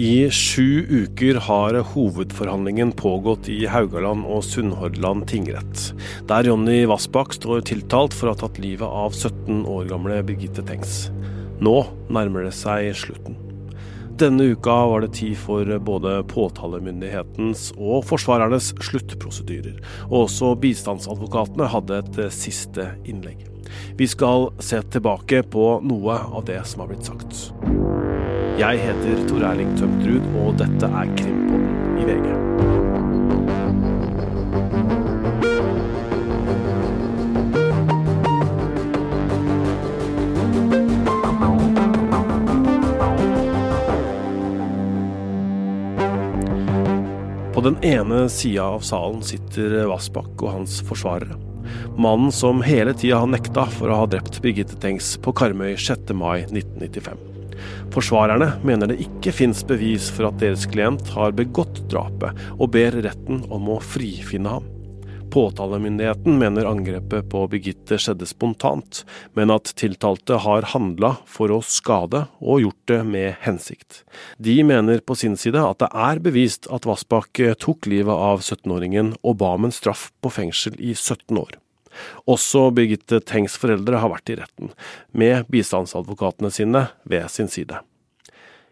I sju uker har hovedforhandlingen pågått i Haugaland og Sunnhordland tingrett, der Jonny Vassbakk står tiltalt for å ha tatt livet av 17 år gamle Birgitte Tengs. Nå nærmer det seg slutten. Denne uka var det tid for både påtalemyndighetens og forsvarernes sluttprosedyrer, og også bistandsadvokatene hadde et siste innlegg. Vi skal se tilbake på noe av det som har blitt sagt. Jeg heter Tor Erling Tømtrud, og dette er Krimpodden i VG. På den ene sida av salen sitter Vassbakk og hans forsvarere. Mannen som hele tida har nekta for å ha drept Birgitte Tengs på Karmøy 6. mai 1995. Forsvarerne mener det ikke fins bevis for at deres klient har begått drapet, og ber retten om å frifinne ham. Påtalemyndigheten mener angrepet på Birgitte skjedde spontant, men at tiltalte har handla for å skade og gjort det med hensikt. De mener på sin side at det er bevist at Vassbakk tok livet av 17-åringen og ba om en straff på fengsel i 17 år. Også Birgitte Tengs foreldre har vært i retten, med bistandsadvokatene sine ved sin side.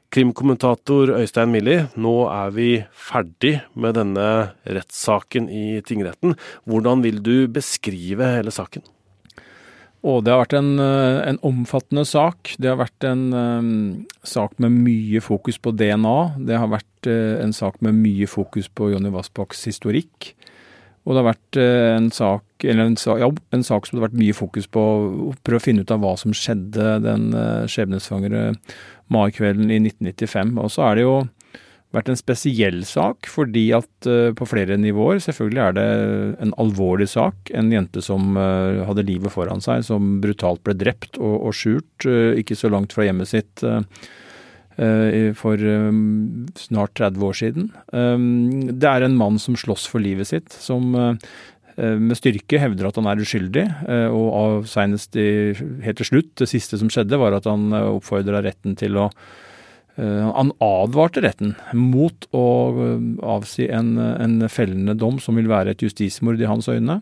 Krimkommentator Øystein Milli, nå er vi ferdig med denne rettssaken i tingretten. Hvordan vil du beskrive hele saken? Og det har vært en, eh, en, omfattende sak. Det har vært en um, sak med mye fokus på DNA. Det har vært uh, en sak med mye fokus på Jonny Vassbakks historikk. Og det har vært uh, en sak en, ja, en, sak som det har vært mye fokus på å prøve å finne ut av hva som skjedde den uh, skjebnesvangre maikvelden i 1995. Og så er det jo vært en spesiell sak, fordi at uh, på flere nivåer Selvfølgelig er det en alvorlig sak. En jente som hadde livet foran seg, som brutalt ble drept og, og skjult, ikke så langt fra hjemmet sitt for snart 30 år siden. Det er en mann som slåss for livet sitt, som Eh, med styrke hevder at han er uskyldig, eh, og senest helt til slutt, det siste som skjedde, var at han eh, oppfordra retten til å han advarte retten mot å avsi en, en, fellende dom som vil være et justismord i hans øyne.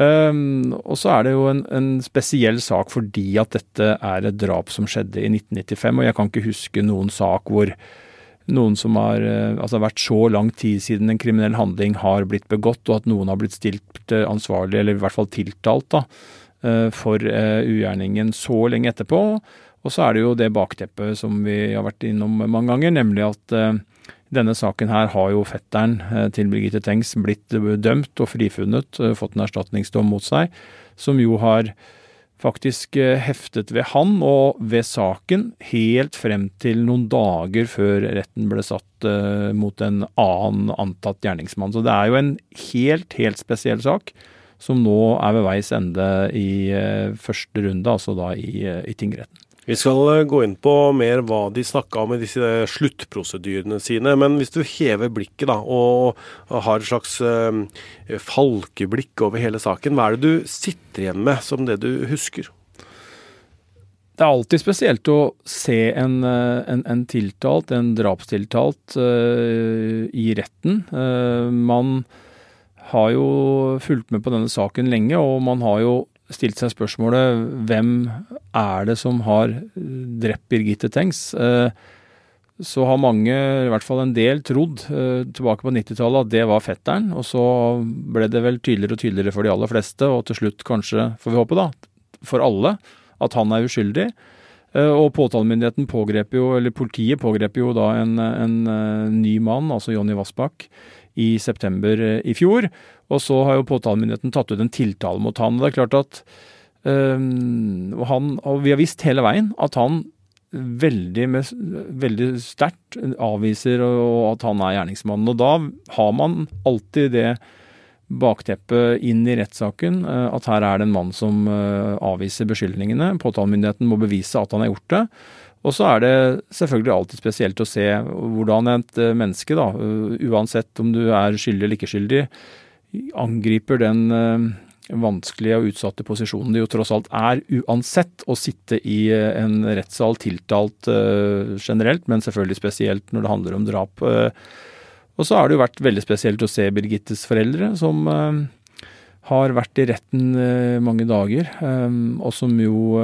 Og så er det jo en, en, spesiell sak fordi at dette er et drap som skjedde i 1995, og jeg kan ikke huske noen sak hvor noen som har eh, altså vært så lang tid siden en kriminell handling har blitt begått, og at noen har blitt stilt eh, ansvarlig, eller i hvert fall tiltalt, da, eh, for ugjerningen så lenge etterpå. Og så er det jo det bakteppet som vi har vært innom mange ganger, nemlig at denne saken her har jo fetteren til Birgitte Tengs blitt dømt og frifunnet, fått en erstatningsdom mot seg, som jo har faktisk eh, heftet ved han og ved saken helt frem til noen dager før retten ble satt mot en annen antatt gjerningsmann. Så det er jo en helt, helt spesiell sak som nå er ved veis ende i første runde, altså da i, i tingretten. Vi skal eh, gå inn på mer hva de snakka om i disse sluttprosedyrene sine. Men hvis du hever blikket da, og har et slags uh, falkeblikk over hele saken, hva er det du sitter igjen med som det du husker? Det er alltid spesielt å se en, eh, en, en tiltalt, en drapstiltalt, uh, i retten. Uh, man har jo fulgt med på denne saken lenge, og man har jo stilt seg spørsmålet hvem er det som har drept Birgitte Tengs? Eh, så har mange, i hvert fall en del, trodd eh, tilbake på 90-tallet at det var fetteren. Og så ble det vel tydeligere og tydeligere for de aller fleste, og til slutt kanskje, får vi håpe da, for alle, at han er uskyldig. Eh, og påtalemyndigheten pågrep jo, eller politiet pågrep jo da en, en ny mann, altså Jonny Vassbakk, i september i fjor. Og så har jo påtalemyndigheten tatt ut en tiltale mot han. og Det er klart at um, han, og vi har visst hele veien at han veldig, veldig sterkt avviser og at han er gjerningsmannen. Og da har man alltid det bakteppet inn i rettssaken, eh, at her er det en mann som eh, avviser beskyldningene. Påtalemyndigheten må bevise at han har gjort det. Og så er det selvfølgelig alltid spesielt å se hvordan et eh, menneske, da, uansett om du er skyldig eller ikke skyldig, angriper den, vanskelige og utsatte posisjonen det jo tross alt er uansett å sitte i en rettssal tiltalt generelt, men selvfølgelig spesielt når det handler om drap. Og så har det jo vært veldig spesielt å se Birgittes foreldre, som har vært i retten mange dager, og som jo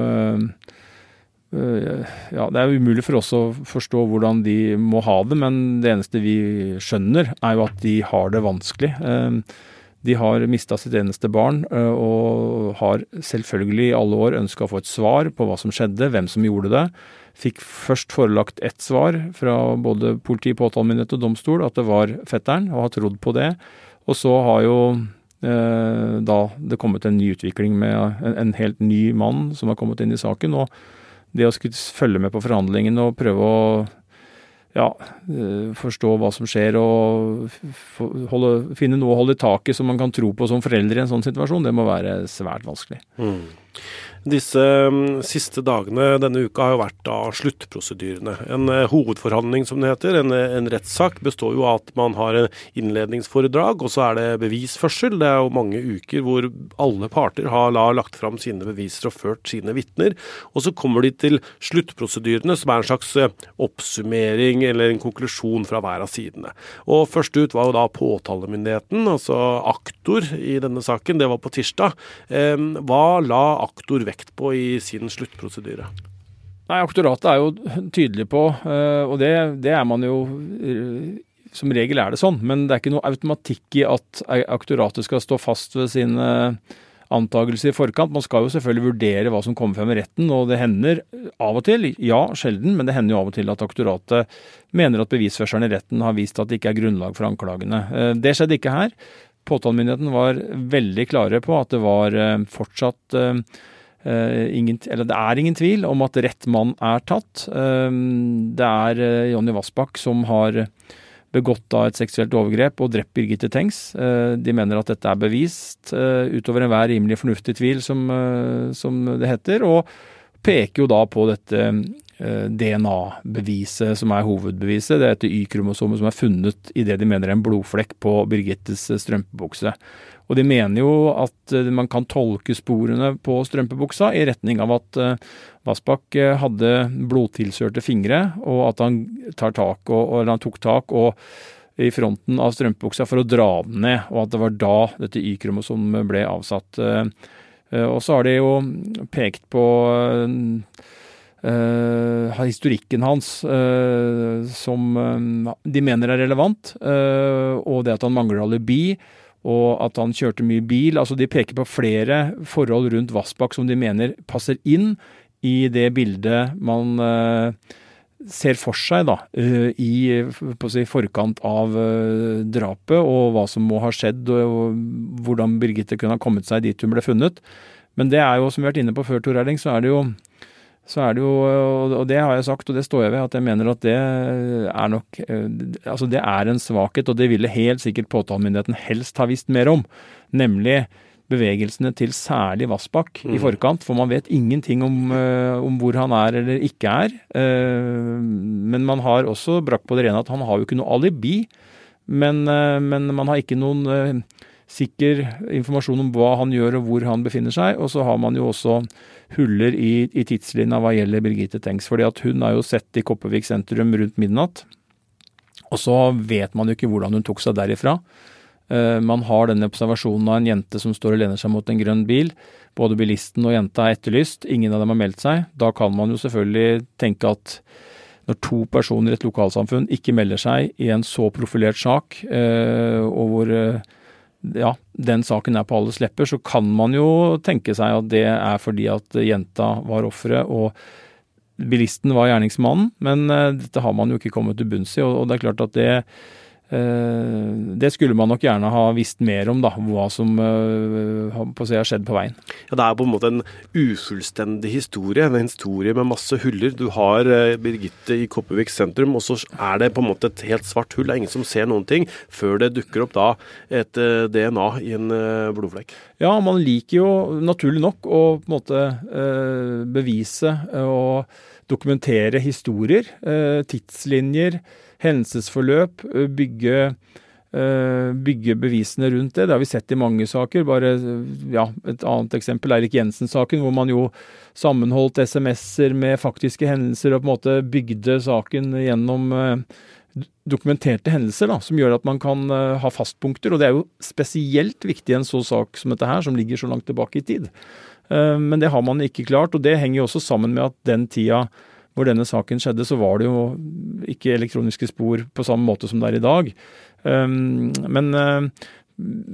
ja, Det er umulig for oss å forstå hvordan de må ha det, men det eneste vi skjønner, er jo at de har det vanskelig. De har mista sitt eneste barn, og har selvfølgelig i alle år ønska å få et svar på hva som skjedde, hvem som gjorde det. Fikk først forelagt ett svar fra både politi, påtalemyndighet og domstol, at det var fetteren, og har trodd på det. Og så har jo eh, da det kommet en ny utvikling med en, en helt ny mann som har kommet inn i saken. og det å skulle følge med på forhandlingene og prøve å ja, eh, forstå hva som skjer og holde, finne noe å holde tak i som man kan tro på som foreldre i en sånn situasjon, det må være svært vanskelig. Mm. Disse mm, siste dagene denne uka har jo vært da sluttprosedyrene. En eh, hovedforhandling, som det heter, en, eh, en rettssak, består jo av at man har en innledningsforedrag, og så er det bevisførsel. Det er jo mange uker hvor alle parter har la, lagt fram sine beviser og ført sine vitner. Og så kommer de til sluttprosedyrene, som er en slags eh, oppsummering eller en konklusjon fra hver av sidene. Og først ut var jo da påtalemyndigheten, altså aktor i denne saken. Det var på tirsdag. Hva la aktor vekt vekt på i sin sluttprosedyre? Nei, Aktoratet er jo tydelig på, eh, og det, det, er man jo eh, Som regel er det sånn, men det er ikke noe automatikk i at aktoratet skal stå fast ved sine antakelser i forkant. Man skal jo selvfølgelig vurdere hva som kommer frem i retten, og det hender av og til, ja sjelden, men det hender jo av og til at aktoratet mener at bevisførselen i retten har vist at det ikke er grunnlag for anklagene. Eh, det skjedde ikke her. Påtalemyndigheten var veldig klare på at det var fortsatt Eh, ingen, eller det er ingen tvil om at rett mann er tatt. Eh, det er eh, Jonny Vassbakk som har begått av et seksuelt overgrep og drept Birgitte Tengs. De mener at dette er bevist utover enhver rimelig fornuftig tvil, som, som det heter. og peker jo da på dette DNA-beviset som er hovedbeviset. Det er dette Y-kromosomet som er funnet i det de mener er en blodflekk på Birgittes strømpebukse. Og de mener jo at eh, man kan tolke sporene på strømpebuksa i retning av at Vassbakk eh, hadde blodtilsørte fingre, og at han, tak og, han tok tak og i fronten av strømpebuksa for å dra den ned, og at det var da dette Y-kromosomet ble avsatt. Eh, og så har de jo pekt på Uh, historikken hans uh, som uh, de mener er relevant, og det at han mangler alibi, og at han kjørte mye bil. Altså De peker på flere forhold rundt Vassbakk som de mener passer inn i det bildet man uh, ser for seg da, uh, i si, forkant av uh, drapet, og hva som må ha skjedd, og hvordan Birgitte kunne ha kommet seg dit hun ble funnet. Men det er jo, som vi har vært inne på før, Tor Erling, så er det jo så er det jo, og det har jeg sagt, og det står jeg ved, at jeg mener at det er nok Altså, det er en svakhet, og det ville helt sikkert påtalemyndigheten helst ha visst mer om. Nemlig bevegelsene til særlig Vassbakk mm. i forkant, for man vet ingenting om, om, hvor han er eller ikke er. Men man har også brakt på det rene at han har jo ikke noe alibi. Men, men man har ikke noen sikker informasjon om hva han gjør og hvor han befinner seg. Og så har man jo også huller i, i tidslinja hva gjelder Birgitte Tengs. fordi at hun er jo sett i Kopervik sentrum rundt midnatt. Og så vet man jo ikke hvordan hun tok seg derifra. Uh, man har denne observasjonen av en jente som står og lener seg mot en grønn bil. Både bilisten og jenta er etterlyst. Ingen av dem har meldt seg. Da kan man jo selvfølgelig tenke at når to personer i et lokalsamfunn ikke melder seg i en så profilert sak, uh, og hvor uh, ja, den saken er på alles lepper, så kan man jo tenke seg at det er fordi at jenta var offeret og bilisten var gjerningsmannen. Men dette har man jo ikke kommet til bunns i, og, det er klart at det Eh, det skulle man nok gjerne ha visst mer om, da, hva som eh, har skjedd på veien. Ja, Det er på en måte en ufullstendig historie, en historie med masse huller. Du har eh, Birgitte i Kopervik sentrum, og så er det på en måte et helt svart hull. Det er ingen som ser noen ting, før det dukker opp da et DNA i en blodflekk. Ja, man liker jo naturlig nok å på en måte bevise og dokumentere historier, tidslinjer hendelsesforløp, bygge bygge bevisene rundt det. Det har vi sett i mange saker. Bare, ja, et annet eksempel er Erik Jensen-saken, hvor man jo sammenholdt SMS-er med faktiske hendelser og på en måte bygde saken gjennom dokumenterte hendelser da, som gjør at man kan ha fastpunkter. Og det er jo spesielt viktig i en så sak som dette her, som ligger så langt tilbake i tid. Men det har man ikke klart, og det henger jo også sammen med at den tida hvor denne saken skjedde, så var det jo ikke elektroniske spor på samme måte som det er i dag. Um, men uh,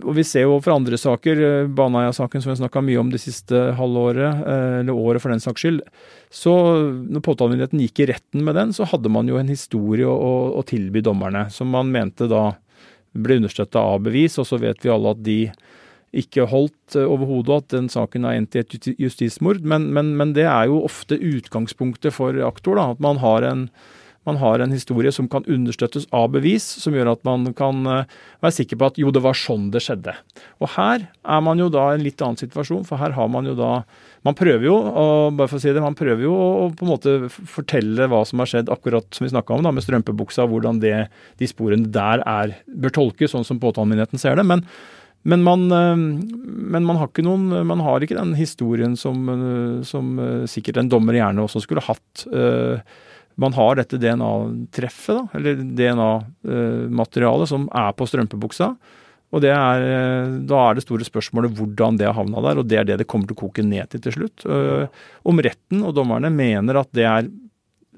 og Vi ser jo fra andre saker, uh, Baneheia-saken som vi har snakka mye om det siste halvåret, uh, eller året for den saks skyld. Så når påtalemyndigheten gikk i retten med den, så hadde man jo en historie å, å tilby dommerne, som man mente da ble understøtta av bevis. Og så vet vi alle at de ikke holdt eh, overhodet at den saken har endt i et justismord. Men, men, men, det er jo ofte utgangspunktet for aktor. Da, at man har, en, man har, en, historie som kan understøttes av bevis, som gjør at man kan eh, være sikker på at jo, det var sånn det skjedde. Og her er man jo da i en litt annen situasjon, for her har man jo da Man prøver jo, og bare for å si det, man prøver jo å på en måte fortelle hva som har skjedd, akkurat som vi snakka om da, med strømpebuksa, hvordan det, de sporene der er, bør tolkes, sånn som påtalemyndigheten ser det. men men man, eh, men man, har ikke noen, man har ikke den historien som, eh, som eh, sikkert en dommer gjerne også skulle hatt. Man har dette DNA-treffet, eller DNA-materialet, som er på strømpebuksa. Og er, Da er det store spørsmålet hvordan det har havna der, og det er det det kommer til å koke ned til til slutt. Om retten og dommerne mener at det er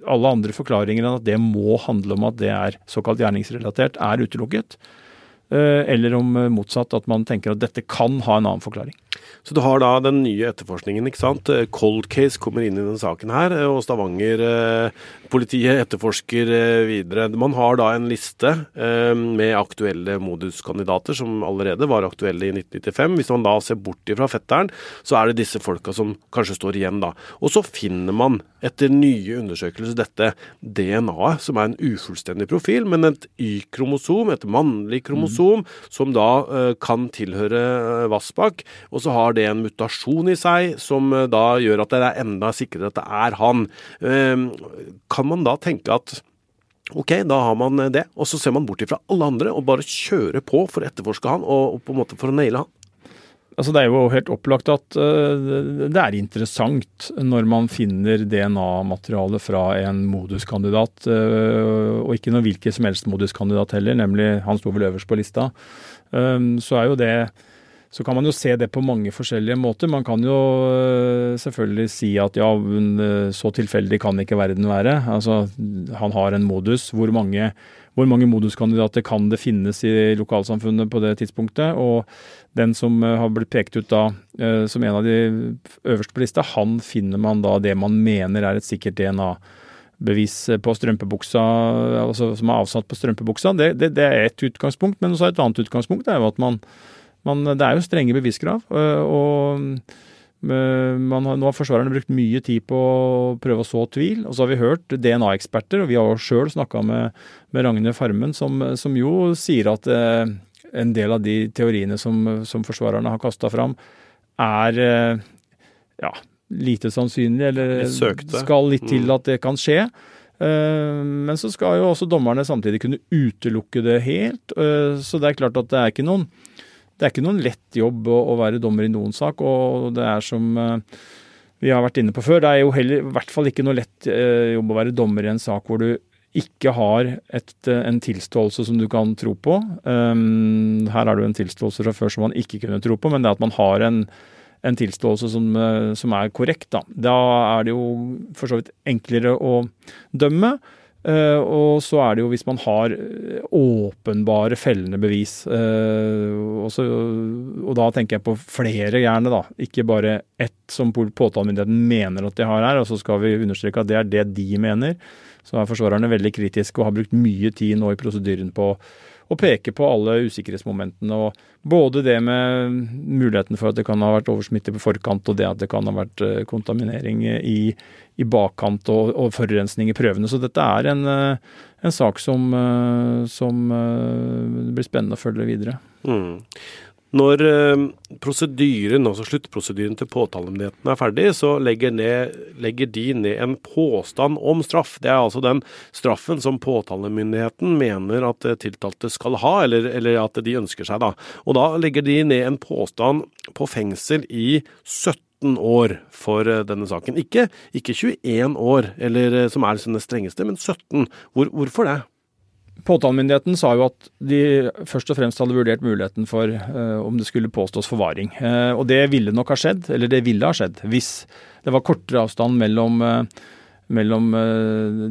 alle andre forklaringer enn at det må handle om at det er såkalt gjerningsrelatert, er utelukket. Eh, eller om eh, motsatt, at man tenker at dette kan ha en annen forklaring. Så du har da den nye etterforskningen, ikke sant. Eh, cold case kommer inn i den saken her, og Stavanger-politiet etterforsker videre. Man har da en liste med aktuelle moduskandidater som allerede var aktuelle i 1995. Hvis man da ser bort ifra fetteren, så er det disse folka som kanskje står igjen da. Og så finner man etter nye undersøkelser dette DNA-et, som er en ufullstendig profil, men et Y-kromosom, et mannlig kromosom, mm. som da uh, kan tilhøre Vassbakk. Og så har det en mutasjon i seg som uh, da gjør at det er enda sikrere at det er han. kan man da tenke at Ok, da har man det, og så ser man bort ifra alle andre og bare kjører på for å etterforske han og, på en måte for å naile han. Altså det er jo helt opplagt at uh, det er interessant når man finner DNA-materiale fra en moduskandidat, og ikke noen hvilken som helst moduskandidat heller, nemlig han sto vel øverst på lista. Um, så er jo det så kan man jo se det på mange forskjellige måter. Man kan jo uh, selvfølgelig si at ja, så tilfeldig kan ikke verden være. Altså, han har en modus. Hvor mange hvor mange moduskandidater kan det finnes i lokalsamfunnet på det tidspunktet. Og den som eh, har blitt pekt ut da eh, som en av de øverste på lista, han finner man da det man mener er et sikkert DNA-bevis på strømpebuksa, altså som er avsatt på strømpebuksa. Det, det, det er ett utgangspunkt, men også et annet utgangspunkt er jo at man, man Det er jo strenge beviskrav. Eh, og man har, nå har forsvarerne brukt mye tid på å prøve å så tvil. Og så har vi hørt DNA-eksperter, og vi har sjøl snakka med, med, Ragne Farmen, som, som jo sier at eh, en del av de teoriene som, som forsvarerne har kasta fram, er eh, ja, lite sannsynlig, eller skal litt til mm. at det kan skje. Eh, men så skal jo også dommerne samtidig kunne utelukke det helt. Eh, så det er klart at det er ikke noen det er ikke noen lett jobb å, å, være dommer i noen sak, og det er som uh, vi har vært inne på før, det er jo heller i hvert fall ikke noe lett uh, jobb å være dommer i en sak hvor du ikke har et, uh, en tilståelse som du kan tro på. Um, her er det jo en tilståelse fra før som man ikke kunne tro på, men det at man har en, en tilståelse som, som, er korrekt. Da. da er det jo for så vidt enklere å dømme. Uh, og så er det jo hvis man har eh, åpenbare fellende bevis. Uh, og, så, og, da tenker jeg på flere, gjerne, da. Ikke bare ett som påtalemyndigheten mener at de har her. Og så skal vi understreke at det er det de mener. Så er forsvarerne veldig kritiske og har brukt mye tid nå i prosedyren på og peke på alle usikkerhetsmomentene. og Både det med muligheten for at det kan ha vært oversmitte på forkant, og det at det kan ha vært eh, kontaminering i, i bakkant og, og, forurensning i prøvene. Så dette er en, eh, en sak som, eh, som blir spennende å følge videre. Mm. Når eh, prosedyren, altså sluttprosedyren til påtalemyndigheten er ferdig, så legger, ned, legger, de ned en påstand om straff. Det er altså den straffen som påtalemyndigheten mener at tiltalte skal ha, eller, eller at de ønsker seg. da. Og da legger de ned en påstand på fengsel i 17 år for eh, denne saken. Ikke, ikke 21 år, eller, eh, som er det strengeste, men 17. Hvor, hvorfor det? Påtalemyndigheten sa jo at de først og fremst hadde vurdert muligheten for uh, om det skulle påstås forvaring. Uh, og det ville nok ha skjedd, eller det ville ha skjedd, hvis det var kortere avstand mellom, uh, mellom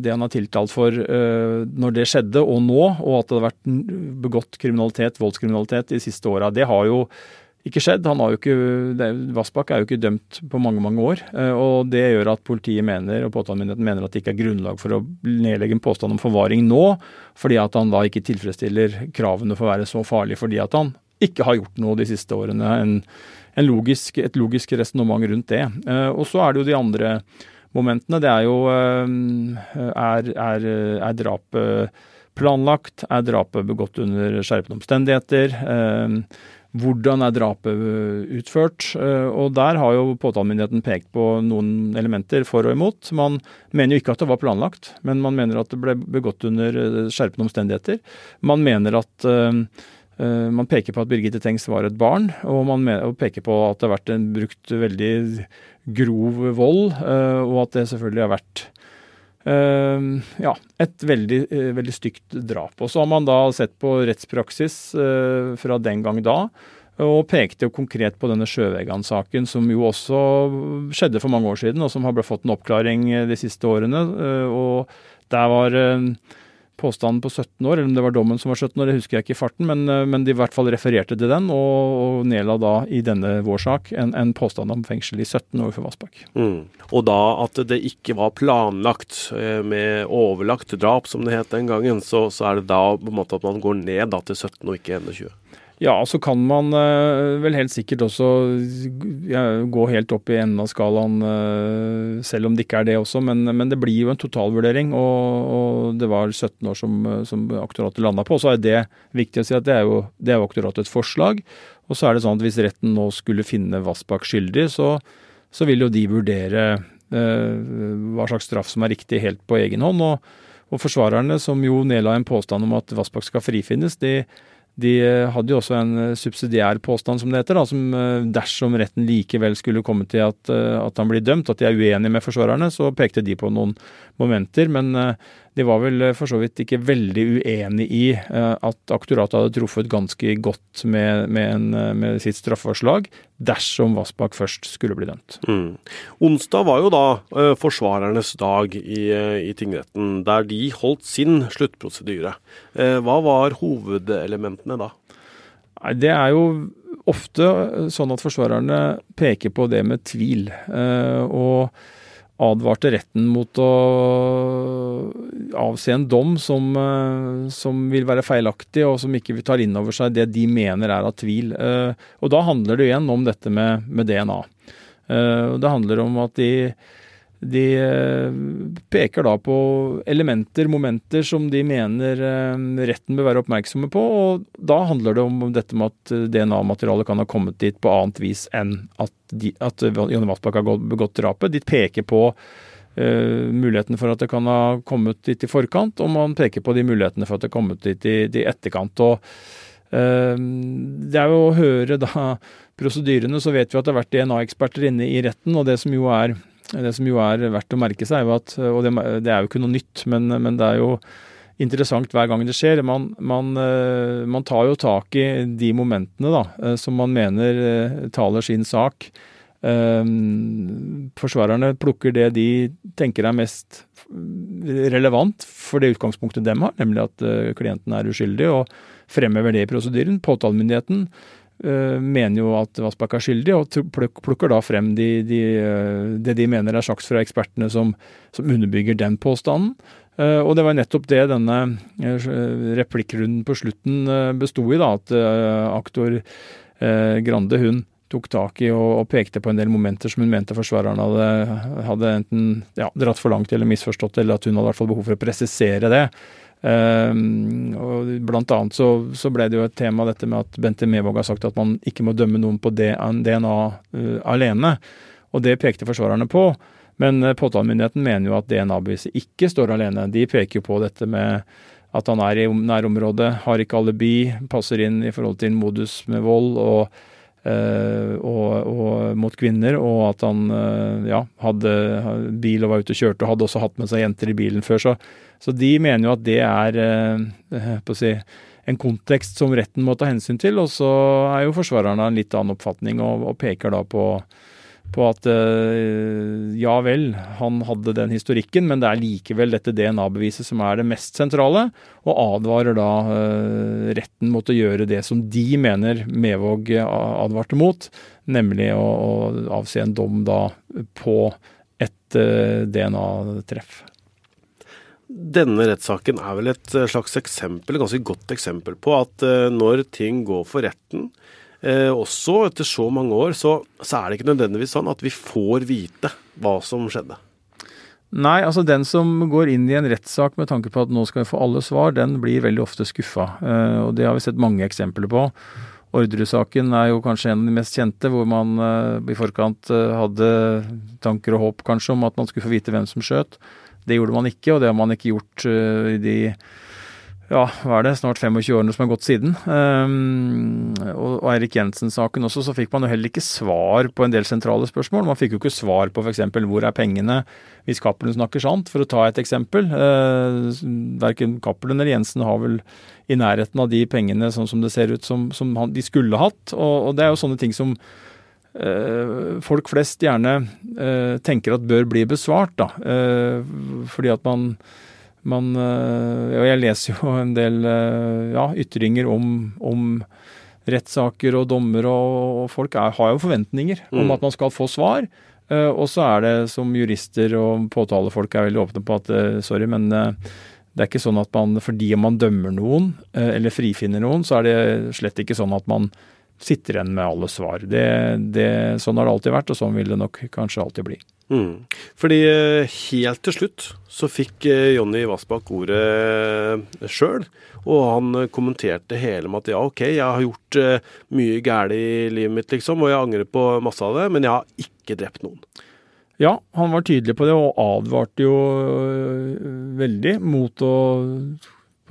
det han har tiltalt for når det skjedde og nå, og at det hadde vært begått kriminalitet, voldskriminalitet de siste åra. Det har jo ikke skjedd. Han har jo ikke, Vassbakk er jo ikke dømt på mange mange år. Eh, og Det gjør at politiet mener, og påtalemyndigheten mener at det ikke er grunnlag for å nedlegge en påstand om forvaring nå, fordi at han da ikke tilfredsstiller kravene for å være så farlig fordi at han ikke har gjort noe de siste årene. En, en logisk, et logisk resonnement rundt det. Eh, og så er det jo de andre momentene. Det er jo eh, Er, er, er drapet planlagt? Er drapet begått under skjerpende omstendigheter? Hvordan er drapet øh, utført? Øh, og Der har jo påtalemyndigheten pekt på noen elementer for og imot. Man mener jo ikke at det var planlagt, men man mener at det ble begått under øh, skjerpende omstendigheter. Man mener at man peker på at Birgitte Tengs var et barn, og man peker på at det har vært en brukt veldig grov vold, og at det selvfølgelig har vært ja, et veldig, eh, veldig stygt drap. Og så har man da sett på rettspraksis eh, fra den gang da, og pekte jo konkret på denne Sjøvegan-saken, som jo også skjedde for mange år siden, og som har fått en oppklaring eh, de siste årene. Og der var påstanden på 17 år, eller om det var dommen som var 17 år, det husker jeg ikke i farten, men, eh, men de i hvert fall refererte til den, og, og nedla da i denne vår sak en, en, påstand om fengsel i 17 år for Vassbakk. Mm. Og da at det ikke var planlagt eh, med overlagt drap, som det het den gangen, så, så er det da på en måte at man går ned da til 17 og ikke 21? Ja, så kan man uh, vel helt sikkert også gå helt opp i enden av skalaen, uh, selv om det ikke er det også. Men, men det blir jo en totalvurdering, og, og det var 17 år som, som aktoratet landa på. Så er det viktig å si at det er jo, det er jo aktoratets forslag. Og så er det sånn at hvis retten nå skulle finne Vassbakk skyldig, så, så, vil jo de vurdere eh, hva slags straff som er riktig helt på egen hånd. Og, og forsvarerne, som jo nedla en påstand om at Vassbakk skal frifinnes, de de eh, hadde jo også en eh, subsidiær påstand, som det heter, da, som eh, dersom retten likevel skulle komme til at, at han blir dømt, at de er uenige med forsvarerne, så pekte de på noen momenter. Men de var vel for så vidt ikke veldig uenig i at aktoratet hadde truffet ganske godt med, med, en, med sitt straffeforslag dersom Vassbakk først skulle bli dømt. Mm. Onsdag var jo da uh, forsvarernes dag i, uh, i, tingretten, der de holdt sin sluttprosedyre. Uh, hva var hovedelementene da? Det er jo ofte sånn at forsvarerne peker på det med tvil. og advarte retten mot å avse en dom som, som, vil være feilaktig, og som ikke tar inn over seg det de mener er av tvil. Og da handler det igjen om dette med, med DNA. Det handler om at de de eh, peker da på elementer, momenter, som de mener eh, retten bør være oppmerksomme på. og Da handler det om dette med at DNA-materialet kan ha kommet dit på annet vis enn at, de, at Jonny Vassbakk har begått drapet. De peker på uh, muligheten for at det kan ha kommet dit i forkant, og man peker på de mulighetene for at det har kommet dit i, i etterkant. og uh, Det er jo å høre da prosedyrene, så vet vi at det har vært DNA-eksperter inne i retten, og det som jo er det som jo er verdt å merke seg, at, og det, det, er jo ikke noe nytt, men, men, det er jo interessant hver gang det skjer. Man, man, eh, man tar jo tak i de momentene da, eh, som man mener eh, taler sin sak. Forsvarerne plukker det de tenker er mest relevant for det utgangspunktet dem har, nemlig at klienten er uskyldig, og fremhever det i prosedyren. Påtalemyndigheten mener jo at Vassbakk er skyldig, og plukker da frem de, de, eh, det de mener er sagt fra ekspertene som, som underbygger den påstanden. Eh, og det var nettopp det denne replikkrunden på slutten besto i, da, at aktor Grande hun tok tak i og, og, pekte på en del momenter som hun mente forsvareren hadde, hadde enten ja, dratt for langt eller misforstått, eller at hun hadde i hvert fall behov for å presisere det. Um, og blant annet så, så, ble det jo et tema dette med at Bente Mevåg har sagt at man ikke må dømme noen på DNA uh, alene. Og det pekte forsvarerne på. Men uh, påtalemyndigheten mener jo at DNA-beviset ikke står alene. De peker jo på dette med at han er i nærområdet, har ikke alibi, passer inn i forhold til modus med vold og, uh, og, og mot kvinner, og at han ja, hadde bil og var ute og kjørte og hadde også hatt med seg jenter i bilen før. så så de mener jo at det er eh, på å si, en kontekst som retten må ta hensyn til. Og så er jo forsvarerne en litt annen oppfatning og, og peker da på, på at eh, ja vel, han hadde den historikken, men det er likevel dette DNA-beviset som er det mest sentrale, og advarer da uh, retten mot å gjøre det som de mener Mevåg advarte mot, nemlig å, avsi en dom da på et DNA-treff. Denne rettssaken er vel et eh, slags eksempel, et ganske godt eksempel på at eh, når ting går for retten, eh, også etter så mange år, så, så er det ikke nødvendigvis sånn at vi får vite hva som skjedde. Nei, altså den som går inn i en rettssak med tanke på at nå skal vi få alle svar, den blir veldig ofte skuffa. Og det har vi sett mange eksempler på. Ordresaken er jo kanskje en av de mest kjente, hvor man i forkant hadde tanker og håp kanskje om at man skulle få vite hvem som skjøt. Det gjorde man ikke, og det har man ikke gjort i de ja, hva er det, snart 25 årene som har gått siden. Um, og, og Eirik Jensen-saken også, så fikk man jo heller ikke svar på en del sentrale spørsmål. Man fikk jo ikke svar på f.eks. hvor er pengene hvis Cappelen snakker sant, for å ta et eksempel. Uh, verken Cappelen eller Jensen har vel i nærheten av de pengene sånn som det ser ut som, som de skulle hatt. Og, og det er jo sånne ting som Eh, folk flest gjerne eh, tenker at bør bli besvart. da, eh, Fordi at man, man Og jeg leser jo en del ja, ytringer om, om rettssaker og dommer, og, folk er, har jo forventninger om mm. at man skal få svar. Og så er det som jurister og påtalefolk er veldig åpne på at sorry, men det er ikke sånn at man fordi man dømmer noen eller frifinner noen, så er det slett ikke sånn at man sitter igjen med alle svar. Det, det, sånn har det alltid vært, og sånn vil det nok kanskje alltid bli. Mm. Fordi eh, helt til slutt så fikk eh, Jonny Vassbakk ordet eh, sjøl, og han kommenterte hele med at ja, OK, jeg har gjort mye galt i livet mitt, liksom, og jeg angrer på masse av det, men jeg har ikke drept noen. Ja, han var tydelig på det, og advarte jo veldig mot å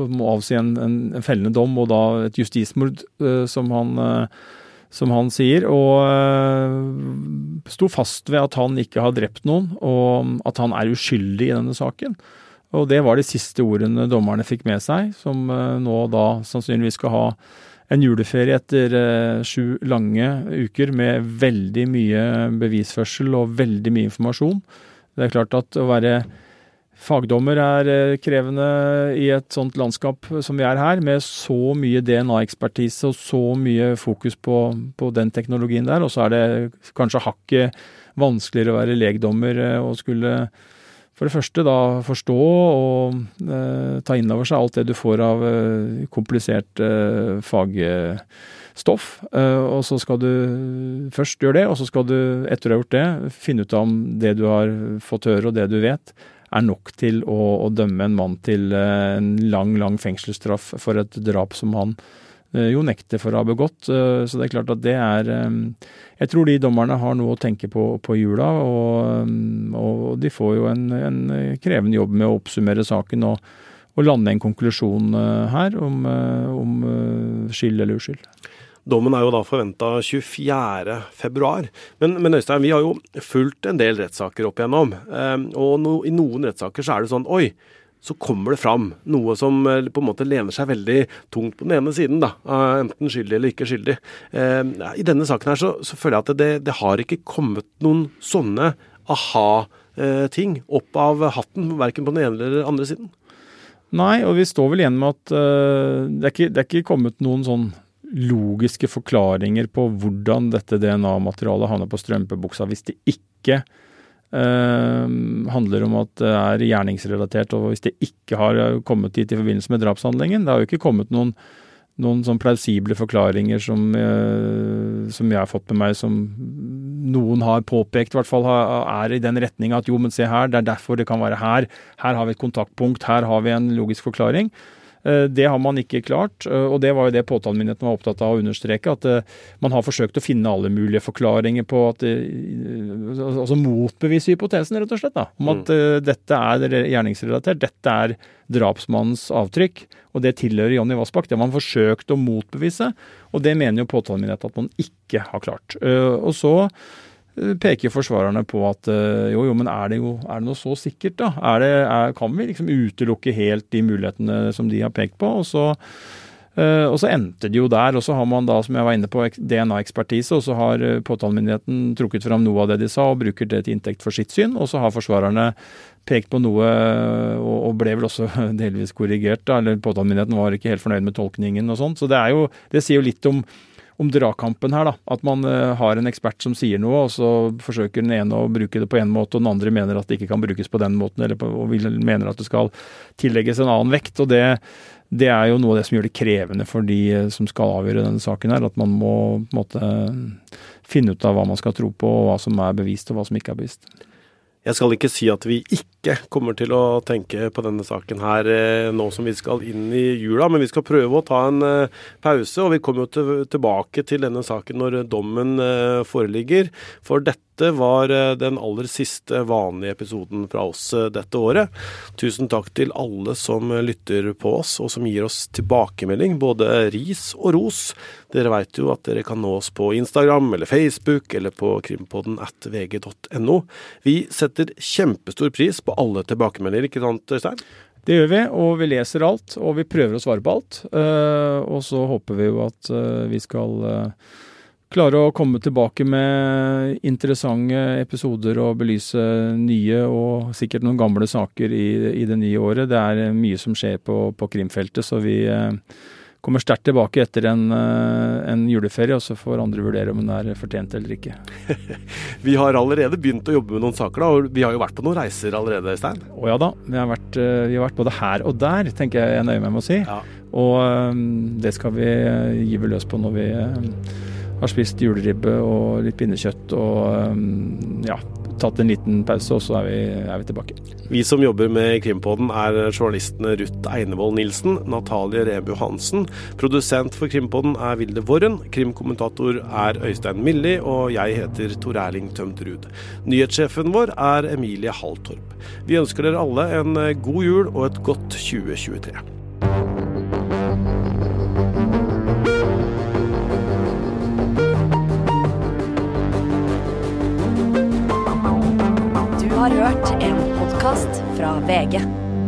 må avsi en, en, en, fellende dom, og da et justismord, uh, som, han, uh, som, han, sier. Og uh, sto fast ved at han ikke har drept noen, og at han er uskyldig i denne saken. Og det var de siste ordene dommerne fikk med seg, som nå da sannsynligvis skal ha en juleferie etter sju lange uker med veldig mye bevisførsel og veldig mye informasjon. Det er klart at å være Fagdommer er eh, krevende i et sånt landskap som vi er her, med så mye DNA-ekspertise og så mye fokus på, på, den teknologien der. Og så er det kanskje hakket vanskeligere å være legdommer eh, og skulle for det første da forstå og eh, ta inn over seg alt det du får av eh, komplisert eh, fagstoff. Eh, og så skal du først gjøre det, og så skal du etter du har gjort det, finne ut om det du har fått høre og det du vet, er nok til å, å dømme en mann til eh, en lang, lang fengselsstraff for et drap som han eh, jo nekter for å ha begått. Eh, så det er klart at det er Jeg tror de dommerne har noe å tenke på på jula, og, og de får jo en, en, krevende jobb med å oppsummere saken og, og lande en konklusjon her om, om skyld eller uskyld. Dommen er jo da forventa 24.2. Men, men Øystein, vi har jo fulgt en del rettssaker opp igjennom. Ehm, og no, i noen rettssaker så er det sånn oi, så kommer det fram noe som eh, på en måte lener seg veldig tungt på den ene siden. da, Enten skyldig eller ikke skyldig. Ehm, I denne saken her så, så føler jeg at det, det, har ikke kommet noen sånne aha-ting eh, opp av hatten, verken på den ene eller den andre siden. Nei, og vi står vel igjen med at uh, det, er ikke, det, er ikke, kommet noen sånn logiske forklaringer på hvordan dette DNA-materialet havner på strømpebuksa hvis det ikke eh, handler om at det er gjerningsrelatert, og hvis det ikke har kommet dit i forbindelse med drapshandlingen. Det har jo ikke kommet noen noen sånn plausible forklaringer som, eh, som, jeg har fått med meg, som noen har påpekt, i hvert fall er i den retninga at jo, men se her, det er derfor det kan være her. Her har vi et kontaktpunkt, her har vi en logisk forklaring. Eh, det har man ikke klart, eh, og det var jo det påtalemyndigheten var opptatt av å understreke. At eh, man har forsøkt å finne alle mulige forklaringer på at Altså motbevise hypotesen, rett og slett. da, Om at mm. dette er gjerningsrelatert. Dette er drapsmannens avtrykk, og det tilhører Jonny Vassbakk. Det har man forsøkt å motbevise, og det mener jo påtalemyndigheten at man ikke har klart. Og så peker forsvarerne på at eh, jo, jo, men er det, jo, er det noe så sikkert, da? Er det, er, kan vi liksom utelukke helt de mulighetene som de har pekt på? Og så, uh, og så endte det jo der. Og så har man da, som jeg var inne på, DNA-ekspertise, og så har påtalemyndigheten trukket fram noe av det de sa, og bruker det til inntekt for sitt syn. Og så har forsvarerne pekt på noe, og ble vel også delvis korrigert. da, eller Påtalemyndigheten var ikke helt fornøyd med tolkningen og sånt. Så det, jo, det sier jo litt om om dragkampen her. da, At man uh, har en ekspert som sier noe, og så forsøker den ene å bruke det på en måte, og den andre mener at det ikke kan brukes på den måten, eller på, og mener at det skal tillegges en annen vekt. og det, det er jo noe av det som gjør det krevende for de eh, som skal avgjøre denne saken. her, At man må måte finne ut av hva man skal tro på, og hva som er bevist og hva som ikke er bevist. Jeg skal ikke si at vi ikke kommer til å tenke på denne saken her eh, nå som vi skal inn i jula, men vi skal prøve å ta en eh, pause. Og vi kommer jo tilbake til denne saken når dommen eh, foreligger. For dette dette var eh, den aller siste vanlige episoden fra oss eh, dette året. Tusen takk til alle som lytter på oss, og som gir oss tilbakemelding, både ris og ros. Dere veit jo at dere kan nå oss på Instagram eller Facebook eller på krimpodden at vg.no. Vi setter kjempestor pris på alle tilbakemeldinger, ikke sant Øystein? Det gjør vi, og vi leser alt, og vi prøver å svare på alt. Og så håper vi jo at vi skal klare å komme tilbake med interessante episoder og belyse nye og sikkert noen gamle saker i, i det nye året. Det er mye som skjer på, på krimfeltet, så vi eh, kommer sterkt tilbake etter en, eh, en, juleferie, og så får andre vurdere om den er fortjent eller ikke. vi har allerede begynt å jobbe med noen saker, da, og vi har jo vært på noen reiser allerede, Stein? Å ja da. Vi har, vært, eh, vi har vært både her og der, tenker jeg jeg nøyer meg med å si. Ja. Og det skal vi gyve løs på når vi har spist juleribbe og litt pinnekjøtt og um, ja, tatt en liten pause, og så er vi, er vi tilbake. Vi som jobber med Krimpodden er journalistene Ruth Einevold Nilsen, Natalie Rebu Hansen. Produsent for Krimpodden er Vilde Worren. Krimkommentator er Øystein Milli, og jeg heter Tor Erling Tømterud. Nyhetssjefen vår er Emilie Halltorp. Vi ønsker dere alle en god jul og et godt 2023. VG.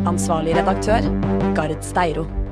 Ansvarlig redaktør, Gard Steiro.